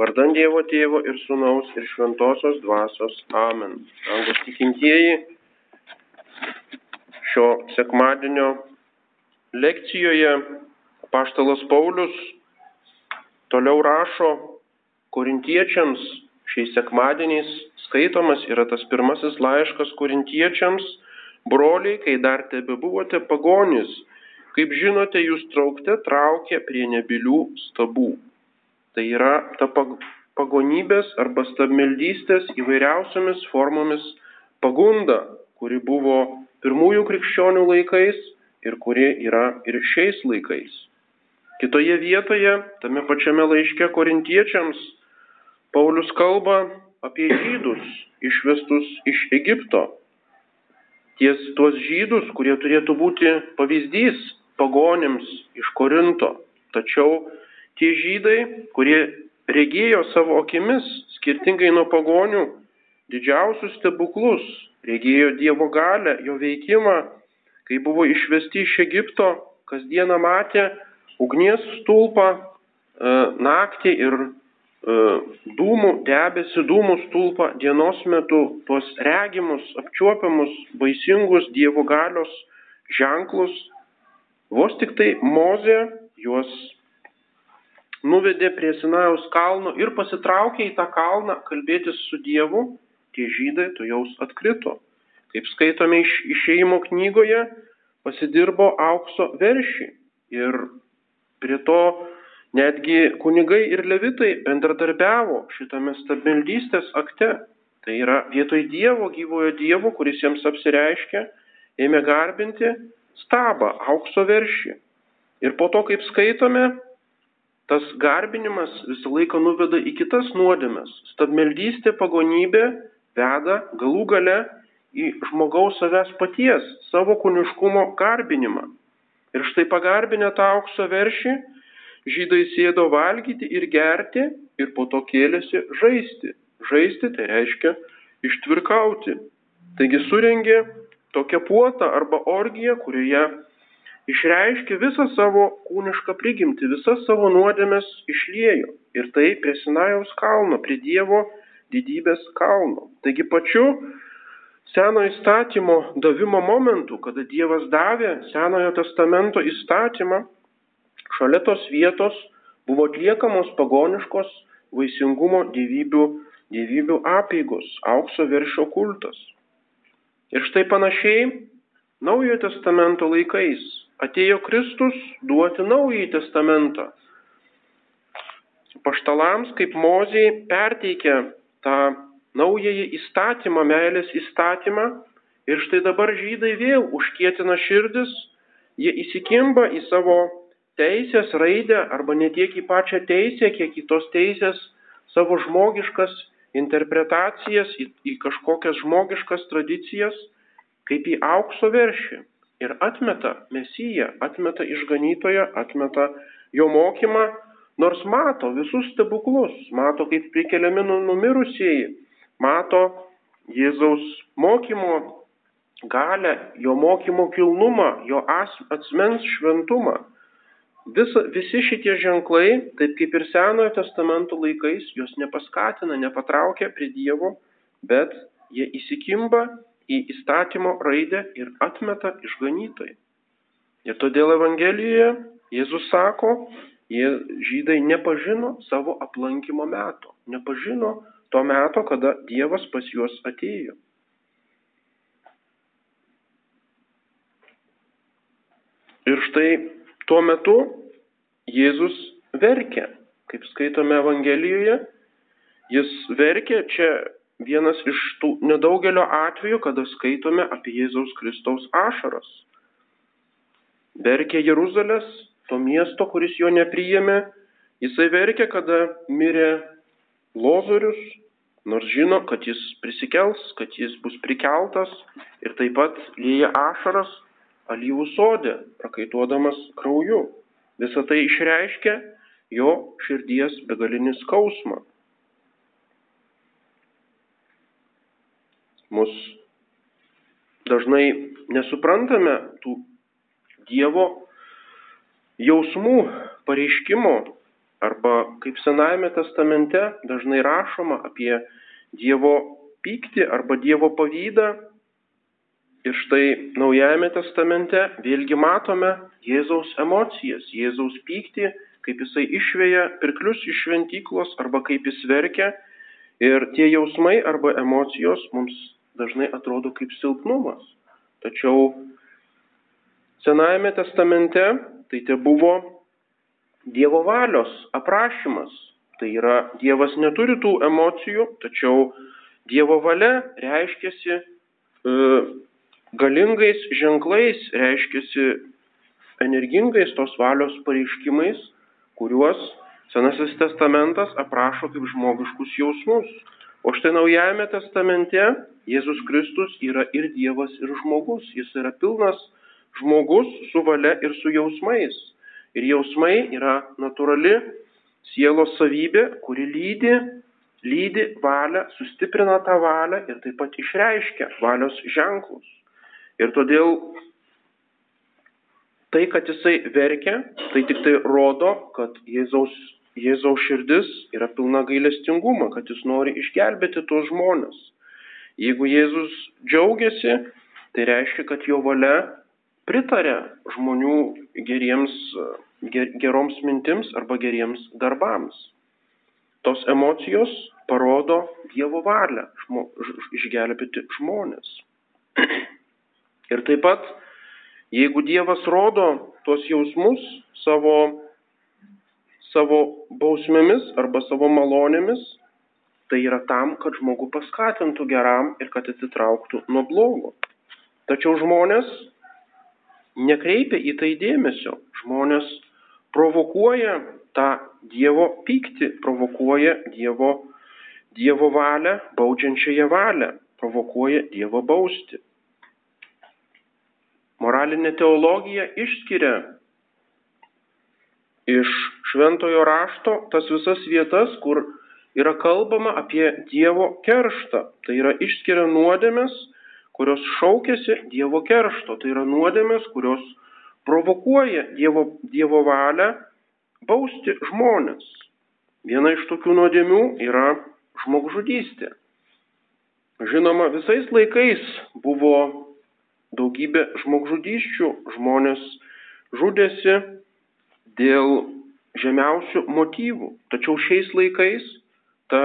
Vardant Dievo Tėvo ir Sūnaus ir Šventosios Dvasios. Amen. Angus tikintieji šio sekmadienio lekcijoje paštalas Paulius toliau rašo korintiečiams šiais sekmadieniais skaitomas yra tas pirmasis laiškas korintiečiams, broliai, kai dar tebe buvote pagonys, kaip žinote, jūs traukte traukė prie nebilių stabų. Tai yra ta pagonybės arba stabmeldystės įvairiausiamis formomis pagunda, kuri buvo pirmųjų krikščionių laikais ir kuri yra ir šiais laikais. Kitoje vietoje, tame pačiame laiške korintiečiams, Paulius kalba apie žydus išvestus iš Egipto. Ties tuos žydus, kurie turėtų būti pavyzdys pagonėms iš Korinto. Tačiau Tie žydai, kurie regėjo savo akimis, skirtingai nuo pagonių, didžiausius stebuklus, regėjo Dievo galę, jo veikimą, kai buvo išvesti iš Egipto, kasdieną matė ugnies stulpą e, naktį ir e, dūmų, debesi dūmų stulpą dienos metu, tuos regimus, apčiuopiamus, baisingus Dievo galios ženklus, vos tik tai Mozė juos nuvedė prie Sinajaus kalno ir pasitraukė į tą kalną kalbėtis su Dievu, tie žydai tu jaus atkrito. Kaip skaitome iš išėjimo knygoje, pasidirbo aukso veršį ir prie to netgi kunigai ir levitai bendradarbiavo šitame stabmeldystės akte. Tai yra vietoj Dievo, gyvojo Dievo, kuris jiems apsireiškia, ėmė garbinti stabą, aukso veršį. Ir po to, kaip skaitome, tas garbinimas visą laiką nuveda į kitas nuodėmes. Stabmeldystė, pagonybė veda galų gale į žmogaus savęs paties, savo kūniškumo garbinimą. Ir štai pagarbinę tą aukso veršį, žydai sėdo valgyti ir gerti ir po to kėlėsi žaisti. Žaisti tai reiškia ištvirkauti. Taigi surengė tokią puotą arba orgiją, kurioje išreiškė visą savo kūnišką prigimtį, visas savo nuodėmes išliejo. Ir tai prie Sinajaus kalno, prie Dievo didybės kalno. Taigi pačiu Senojo įstatymo davimo momentu, kada Dievas davė Senojo testamento įstatymą, šalia tos vietos buvo atliekamos pagoniškos vaisingumo gyvybių, gyvybių apėgos, aukso viršio kultas. Ir štai panašiai Naujojo testamento laikais atėjo Kristus duoti naująjį testamentą. Paštalams kaip mozijai perteikia tą naująjį įstatymą, meilės įstatymą. Ir štai dabar žydai vėl užkietina širdis, jie įsikimba į savo teisės raidę arba ne tiek į pačią teisę, kiek į tos teisės savo žmogiškas interpretacijas, į, į kažkokias žmogiškas tradicijas, kaip į aukso veršį ir atmeta Mesiją, atmeta išganytoją, atmeta jo mokymą, nors mato visus stebuklus, mato kaip prikeliami nu, numirusieji, mato Jėzaus mokymo galę, jo mokymo kilnumą, jo asmens šventumą. Visa, visi šitie ženklai, taip kaip ir Senojo testamento laikais, jos nepaskatina, nepatraukia prie Dievo, bet jie įsikimba į įstatymo raidę ir atmeta išganytojai. Ir todėl Evangelijoje Jėzus sako, jie žydai nepažino savo aplankimo meto, nepažino to meto, kada Dievas pas juos atėjo. Ir štai tuo metu Jėzus verkia, kaip skaitome Evangelijoje, jis verkia čia vienas iš tų nedaugelio atvejų, kada skaitome apie Jėzaus Kristaus ašaras. Verkė Jeruzalės, to miesto, kuris jo nepriėmė, jisai verkė, kada mirė Lozorius, nors žino, kad jis prisikels, kad jis bus prikeltas ir taip pat lieja ašaras alyvų sodė, prakaituodamas krauju. Visą tai išreiškia jo širdies begalinį skausmą. Mus dažnai nesuprantame tų Dievo jausmų pareiškimo arba kaip Senajame testamente dažnai rašoma apie Dievo pyktį arba Dievo pavydą. Ir štai Naujajame testamente vėlgi matome Jėzaus emocijas, Jėzaus pyktį, kaip jisai išvėja pirklius iš šventyklos arba kaip jis verkia. Ir tie jausmai arba emocijos mums dažnai atrodo kaip silpnumas. Tačiau Senajame testamente tai te buvo Dievo valios aprašymas. Tai yra, Dievas neturi tų emocijų, tačiau Dievo valia reiškiasi e, galingais ženklais, reiškiasi energingais tos valios pareiškimais, kuriuos Senasis testamentas aprašo kaip žmogiškus jausmus. O štai Naujajame testamente Jėzus Kristus yra ir Dievas, ir žmogus. Jis yra pilnas žmogus su valia ir su jausmais. Ir jausmai yra natūrali sielos savybė, kuri lydi, lydi valią, sustiprina tą valią ir taip pat išreiškia valios ženklus. Ir todėl tai, kad jisai verkia, tai tik tai rodo, kad Jėzaus, Jėzaus širdis yra pilna gailestingumo, kad jis nori išgelbėti tuos žmonės. Jeigu Jėzus džiaugiasi, tai reiškia, kad jo valia pritarė žmonių geriems, ger, geroms mintims arba geriems darbams. Tos emocijos parodo Dievo valią žmo, išgelbėti žmonės. Ir taip pat, jeigu Dievas rodo tuos jausmus savo, savo bausmėmis arba savo malonėmis, tai yra tam, kad žmogų paskatintų geram ir kad atsitrauktų nuo blogo. Tačiau žmonės nekreipia į tai dėmesio. Žmonės provokuoja tą Dievo pyktį, provokuoja Dievo, dievo valią, baudžiančiąją valią, provokuoja Dievo bausti. Moralinė teologija išskiria iš šventojo rašto tas visas vietas, kur yra kalbama apie Dievo kerštą. Tai yra išskiria nuodėmės, kurios šaukėsi Dievo keršto. Tai yra nuodėmės, kurios provokuoja Dievo, dievo valią bausti žmonės. Viena iš tokių nuodėmių yra žmogžudystė. Žinoma, visais laikais buvo daugybė žmogžudyščių, žmonės žudėsi dėl žemiausių motyvų. Tačiau šiais laikais ta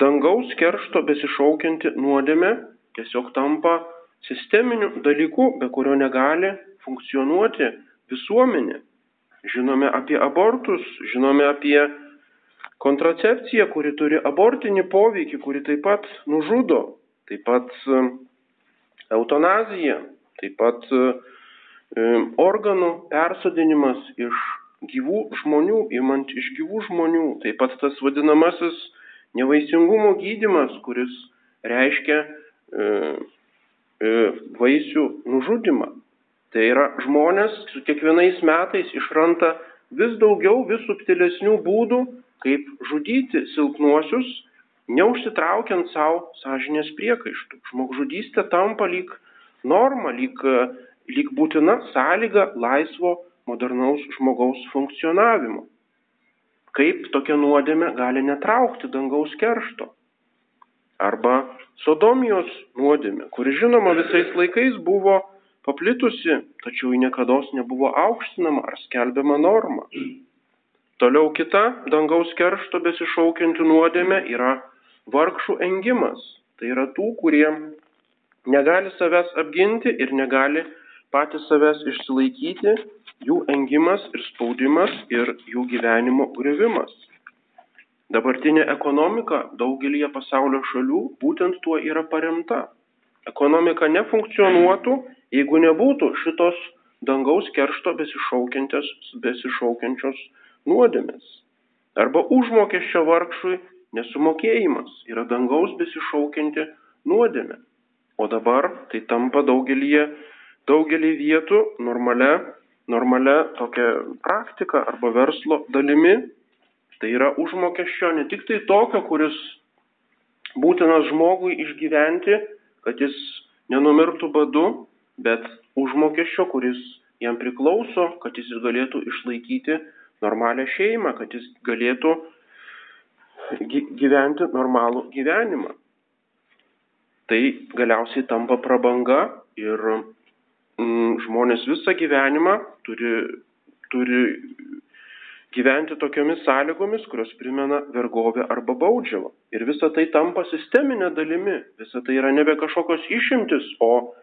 dangaus keršto besišaukianti nuodėmė tiesiog tampa sisteminiu dalyku, be kurio negali funkcionuoti visuomenė. Žinome apie abortus, žinome apie kontracepciją, kuri turi abortinį poveikį, kuri taip pat nužudo, taip pat e, eutanazija, taip pat e, organų persodinimas iš gyvų žmonių, imant iš gyvų žmonių, taip pat tas vadinamasis nevaisingumo gydimas, kuris reiškia E, e, vaisių nužudimą. Tai yra žmonės su kiekvienais metais išranta vis daugiau, vis subtilesnių būdų, kaip žudyti silpnuosius, neužsitraukiant savo sąžinės priekaištų. Žmogžudystė tampa lyg norma, lyg, lyg būtina sąlyga laisvo modernaus žmogaus funkcionavimo. Kaip tokia nuodėmė gali netraukti dangaus keršto? Arba Sodomijos nuodėmė, kuri žinoma visais laikais buvo paplitusi, tačiau ji niekada nebuvo aukštinama ar skelbiama norma. Toliau kita dangaus keršto besišaukianti nuodėmė yra vargšų engimas. Tai yra tų, kurie negali savęs apginti ir negali patys savęs išsilaikyti, jų engimas ir spaudimas ir jų gyvenimo griuvimas. Dabartinė ekonomika daugelie pasaulio šalių būtent tuo yra paremta. Ekonomika nefunkcionuotų, jeigu nebūtų šitos dangaus keršto besišaukiančios nuodėmės. Arba užmokesčio vargšui nesumokėjimas yra dangaus besišaukianti nuodėmė. O dabar tai tampa daugelį, daugelį vietų normalia, normalia tokia praktika arba verslo dalimi, Tai yra užmokesčio ne tik tai tokio, kuris būtinas žmogui išgyventi, kad jis nenumirtų badu, bet užmokesčio, kuris jam priklauso, kad jis galėtų išlaikyti normalią šeimą, kad jis galėtų gyventi normalų gyvenimą. Tai galiausiai tampa prabanga ir žmonės visą gyvenimą turi, turi gyventi tokiomis sąlygomis, kurios primena vergovę arba baudžiavą. Ir visa tai tampa sisteminė dalimi, visa tai yra nebe kažkokios išimtis, o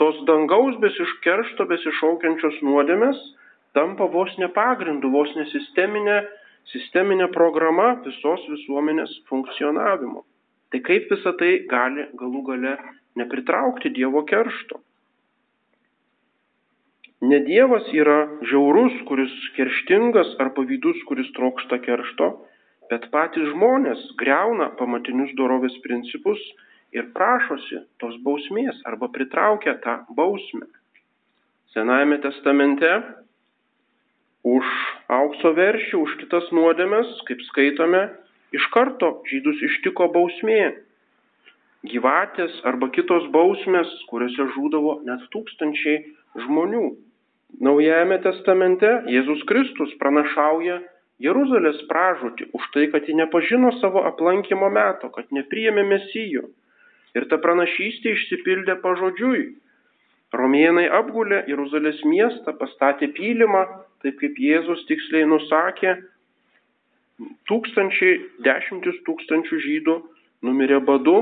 tos dangaus besiškeršto, besišaukiančios nuodėmės tampa vos ne pagrindu, vos ne sisteminė, sisteminė programa visos visuomenės funkcionavimo. Tai kaip visa tai gali galų gale nepritraukti Dievo keršto? Ne Dievas yra žiaurus, kuris kerštingas ar pavydus, kuris trokšta keršto, bet patys žmonės greuna pamatinius dorovės principus ir prašosi tos bausmės arba pritraukia tą bausmę. Senajame testamente už aukso veršį, už kitas nuodėmes, kaip skaitome, iš karto žydus ištiko bausmė. Gyvatės arba kitos bausmės, kuriuose žūdavo net tūkstančiai žmonių. Naujajame testamente Jėzus Kristus pranašauja Jeruzalės pražūtį už tai, kad ji nepažino savo aplankimo meto, kad nepriėmė mesijo. Ir ta pranašystė išsipildė pažodžiui. Romėnai apgulė Jeruzalės miestą, pastatė pylimą, taip kaip Jėzus tiksliai nusakė, tūkstančiai, dešimtis tūkstančių žydų numirė badu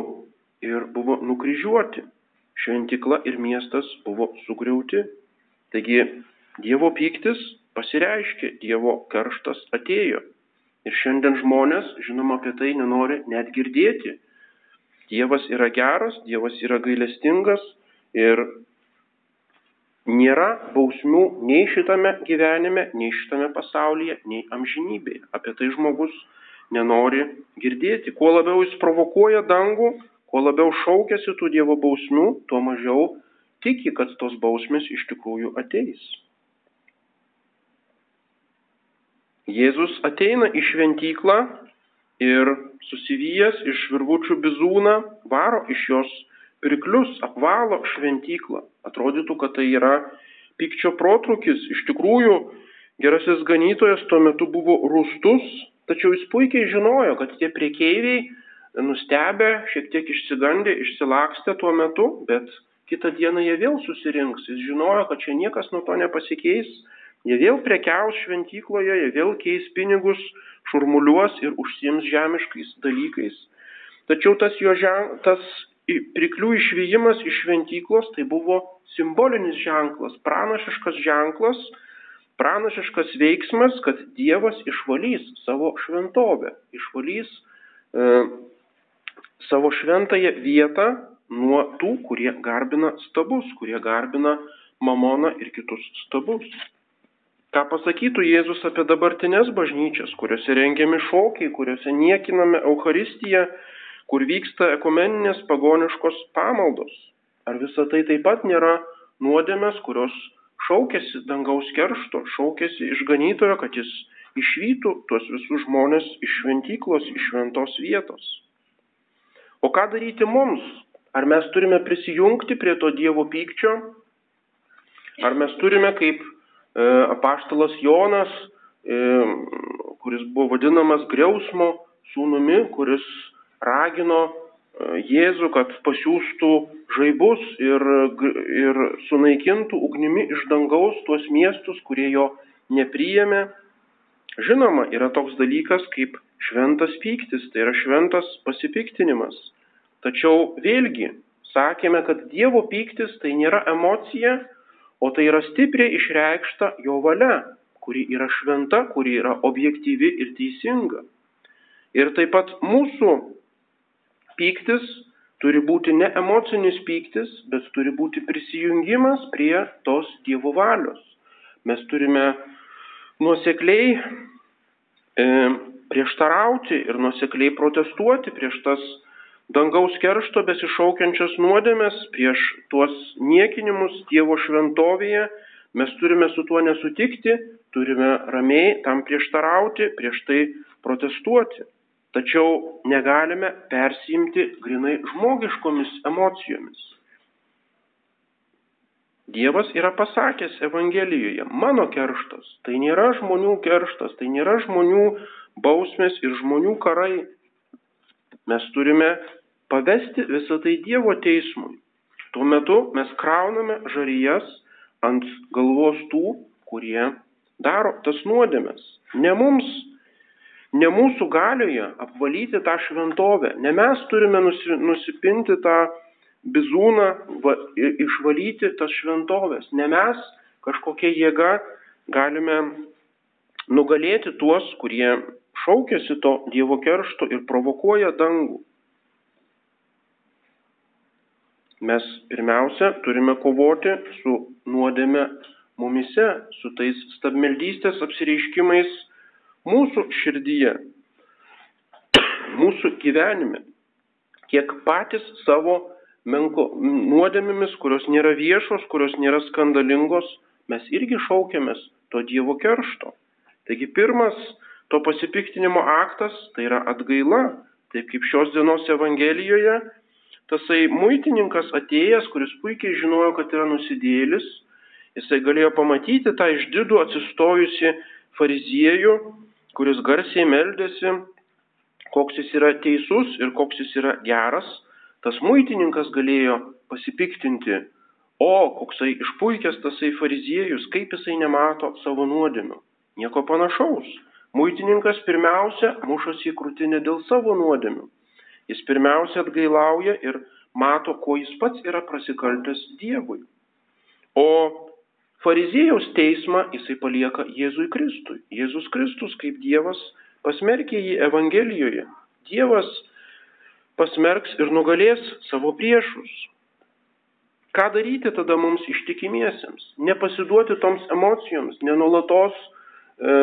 ir buvo nukryžiuoti. Šventikla ir miestas buvo sugriauti. Taigi Dievo pyktis pasireiškė, Dievo karštas atėjo. Ir šiandien žmonės, žinoma, apie tai nenori net girdėti. Dievas yra geras, Dievas yra gailestingas ir nėra bausmių nei šitame gyvenime, nei šitame pasaulyje, nei amžinybėje. Apie tai žmogus nenori girdėti. Kuo labiau jis provokuoja dangų, kuo labiau šaukėsi tų Dievo bausmių, tuo mažiau tiki, kad tos bausmės iš tikrųjų ateis. Jėzus ateina į šventyklą ir susivyjęs iš virvučių bizūną varo iš jos pirklius, apvalo šventyklą. Atrodytų, kad tai yra pykčio protrukis. Iš tikrųjų, gerasis ganytojas tuo metu buvo rūstus, tačiau jis puikiai žinojo, kad tie priekeiviai nustebę, šiek tiek išsigandė, išsilakstė tuo metu, bet kitą dieną jie vėl susirinks. Jis žinojo, kad čia niekas nuo to nepasikeis Jie vėl prekiaus šventykloje, jie vėl keis pinigus, šurmuliuos ir užsims žemiškais dalykais. Tačiau tas jo žen, tas priklių išvyjimas iš šventyklos tai buvo simbolinis ženklas, pranašiškas ženklas, pranašiškas veiksmas, kad Dievas išvalys savo šventovę, išvalys e, savo šventąją vietą nuo tų, kurie garbina stabus, kurie garbina mamoną ir kitus stabus. Ką pasakytų Jėzus apie dabartinės bažnyčias, kuriuose rengiami šokiai, kuriuose niekiname Euharistiją, kur vyksta ekumeninės pagoniškos pamaldos? Ar visa tai taip pat nėra nuodėmės, kurios šaukėsi dangaus keršto, šaukėsi išganytojo, kad jis išvytų tuos visus žmonės iš šventyklos, iš šventos vietos? O ką daryti mums? Ar mes turime prisijungti prie to Dievo pykčio? Ar mes turime kaip E, apaštalas Jonas, e, kuris buvo vadinamas Griausmo sūnumi, kuris ragino e, Jėzų, kad pasiūstų žaibus ir, ir sunaikintų ugnimi iš dangaus tuos miestus, kurie jo nepriėmė. Žinoma, yra toks dalykas kaip šventas pyktis, tai yra šventas pasipiktinimas. Tačiau vėlgi sakėme, kad Dievo pyktis tai nėra emocija, o tai yra stipriai išreikšta jo valia, kuri yra šventa, kuri yra objektyvi ir teisinga. Ir taip pat mūsų pyktis turi būti ne emocinis pyktis, bet turi būti prisijungimas prie tos Dievo valios. Mes turime nuosekliai e, prieštarauti ir nuosekliai protestuoti prieš tas dangaus keršto besišaukiančias nuodėmes, prieš tuos niekinimus Dievo šventovėje, mes turime su tuo nesutikti, turime ramiai tam prieštarauti, prieš tai protestuoti. Tačiau negalime persijimti grinai žmogiškomis emocijomis. Dievas yra pasakęs Evangelijoje, mano kerštas, tai nėra žmonių kerštas, tai nėra žmonių bausmės ir žmonių karai. Mes turime pavesti visą tai Dievo teismui. Tuo metu mes krauname žarijas ant galvos tų, kurie daro tas nuodėmes. Ne mums, ne mūsų galioje apvalyti tą šventovę, ne mes turime nusipinti tą bizūną va, išvalyti tas šventovės. Ne mes kažkokia jėga galime nugalėti tuos, kurie šaukėsi to Dievo keršto ir provokuoja dangų. Mes pirmiausia turime kovoti su nuodėme mumise, su tais stabmeldystės apsireiškimais mūsų širdyje, mūsų gyvenime, kiek patys savo menko nuodėmėmis, kurios nėra viešos, kurios nėra skandalingos, mes irgi šaukiamės to Dievo keršto. Taigi pirmas to pasipiktinimo aktas tai yra atgaila, taip kaip šios dienos Evangelijoje, tasai muitininkas atėjęs, kuris puikiai žinojo, kad yra nusidėlis, jisai galėjo pamatyti tą išdidų atsistojusi fariziejų, kuris garsiai meldėsi, koks jis yra teisus ir koks jis yra geras, tas muitininkas galėjo pasipiktinti, o koksai išpuikęs tasai fariziejus, kaip jisai nemato savo nuodėmių. Nieko panašaus. Muitininkas pirmiausia mušosi į krūtinę dėl savo nuodėmių. Jis pirmiausia atgailauja ir mato, ko jis pats yra prasikaltęs Dievui. O fariziejaus teismą jisai palieka Jėzui Kristui. Jėzus Kristus kaip Dievas pasmerkė jį Evangelijoje. Dievas pasmerks ir nugalės savo priešus. Ką daryti tada mums ištikimiesiems? Nepasiduoti toms emocijoms, nenulatos e,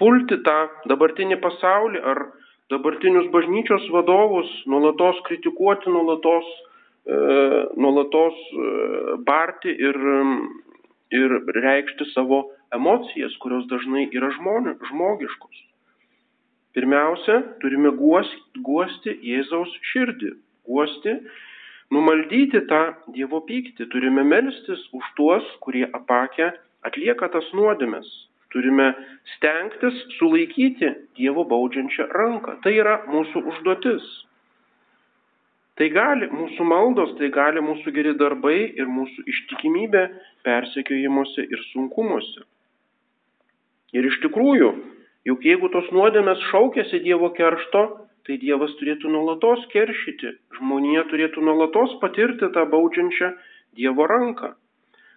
pulti tą dabartinį pasaulį ar dabartinius bažnyčios vadovus, nulatos kritikuoti, nulatos, e, nulatos e, barti ir, ir reikšti savo emocijas, kurios dažnai yra žmoni, žmogiškos. Pirmiausia, turime guosti Jėzaus širdį, guosti, numaldyti tą Dievo pyktį, turime melstis už tuos, kurie apakę atlieka tas nuodėmes. Turime stengtis sulaikyti Dievo baudžiančią ranką. Tai yra mūsų užduotis. Tai gali mūsų maldos, tai gali mūsų geri darbai ir mūsų ištikimybė persekiojimuose ir sunkumuose. Ir iš tikrųjų, Juk jeigu tos nuodėmės šaukėsi Dievo keršto, tai Dievas turėtų nuolatos keršyti, žmonija turėtų nuolatos patirti tą baudžiančią Dievo ranką.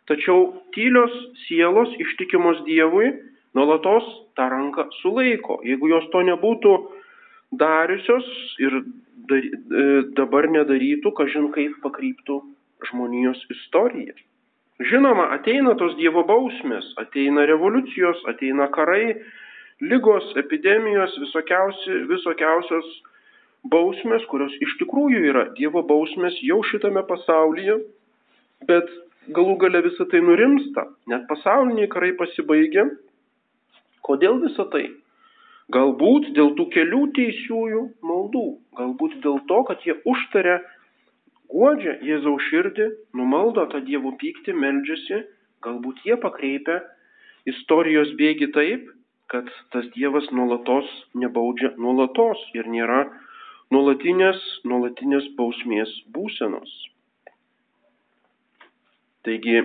Tačiau tylios sielos ištikimos Dievui nuolatos tą ranką sulaiko. Jeigu jos to nebūtų dariusios ir e, dabar nedarytų, kažin kaip pakryptų žmonijos istorija. Žinoma, ateina tos Dievo bausmės, ateina revoliucijos, ateina karai, lygos, epidemijos, visokiausios bausmės, kurios iš tikrųjų yra Dievo bausmės jau šitame pasaulyje, bet galų gale visą tai nurimsta, net pasauliniai karai pasibaigia. Kodėl visą tai? Galbūt dėl tų kelių teisiųjų maldų, galbūt dėl to, kad jie užtaria, guodžia Jėzaus širdį, numaldo tą Dievo pyktį, meldžiasi, galbūt jie pakreipia istorijos bėgi taip, kad tas Dievas nuolatos nebaudžia nuolatos ir nėra nuolatinės, nuolatinės bausmės būsenos. Taigi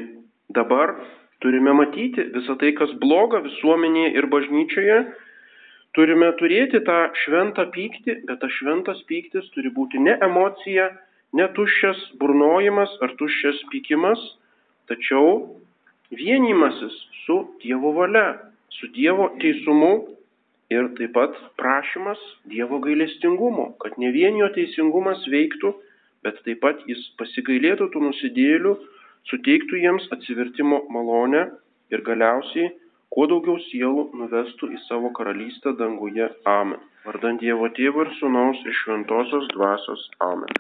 dabar turime matyti visą tai, kas bloga visuomenėje ir bažnyčioje, turime turėti tą šventą pyktį, bet tas šventas pyktis turi būti ne emocija, ne tuščias burnojimas ar tuščias pykimas, tačiau vienimasis su Dievo valia, su Dievo teisumu ir taip pat prašymas Dievo gailestingumo, kad ne vien jo teisingumas veiktų, bet taip pat jis pasigailėtų tų nusidėlių, suteiktų jiems atsivertimo malonę ir galiausiai kuo daugiau sielų nuvestų į savo karalystę danguje. Amen. Vardant Dievo Tėvo ir Sūnaus ir Šventosios Dvasios. Amen.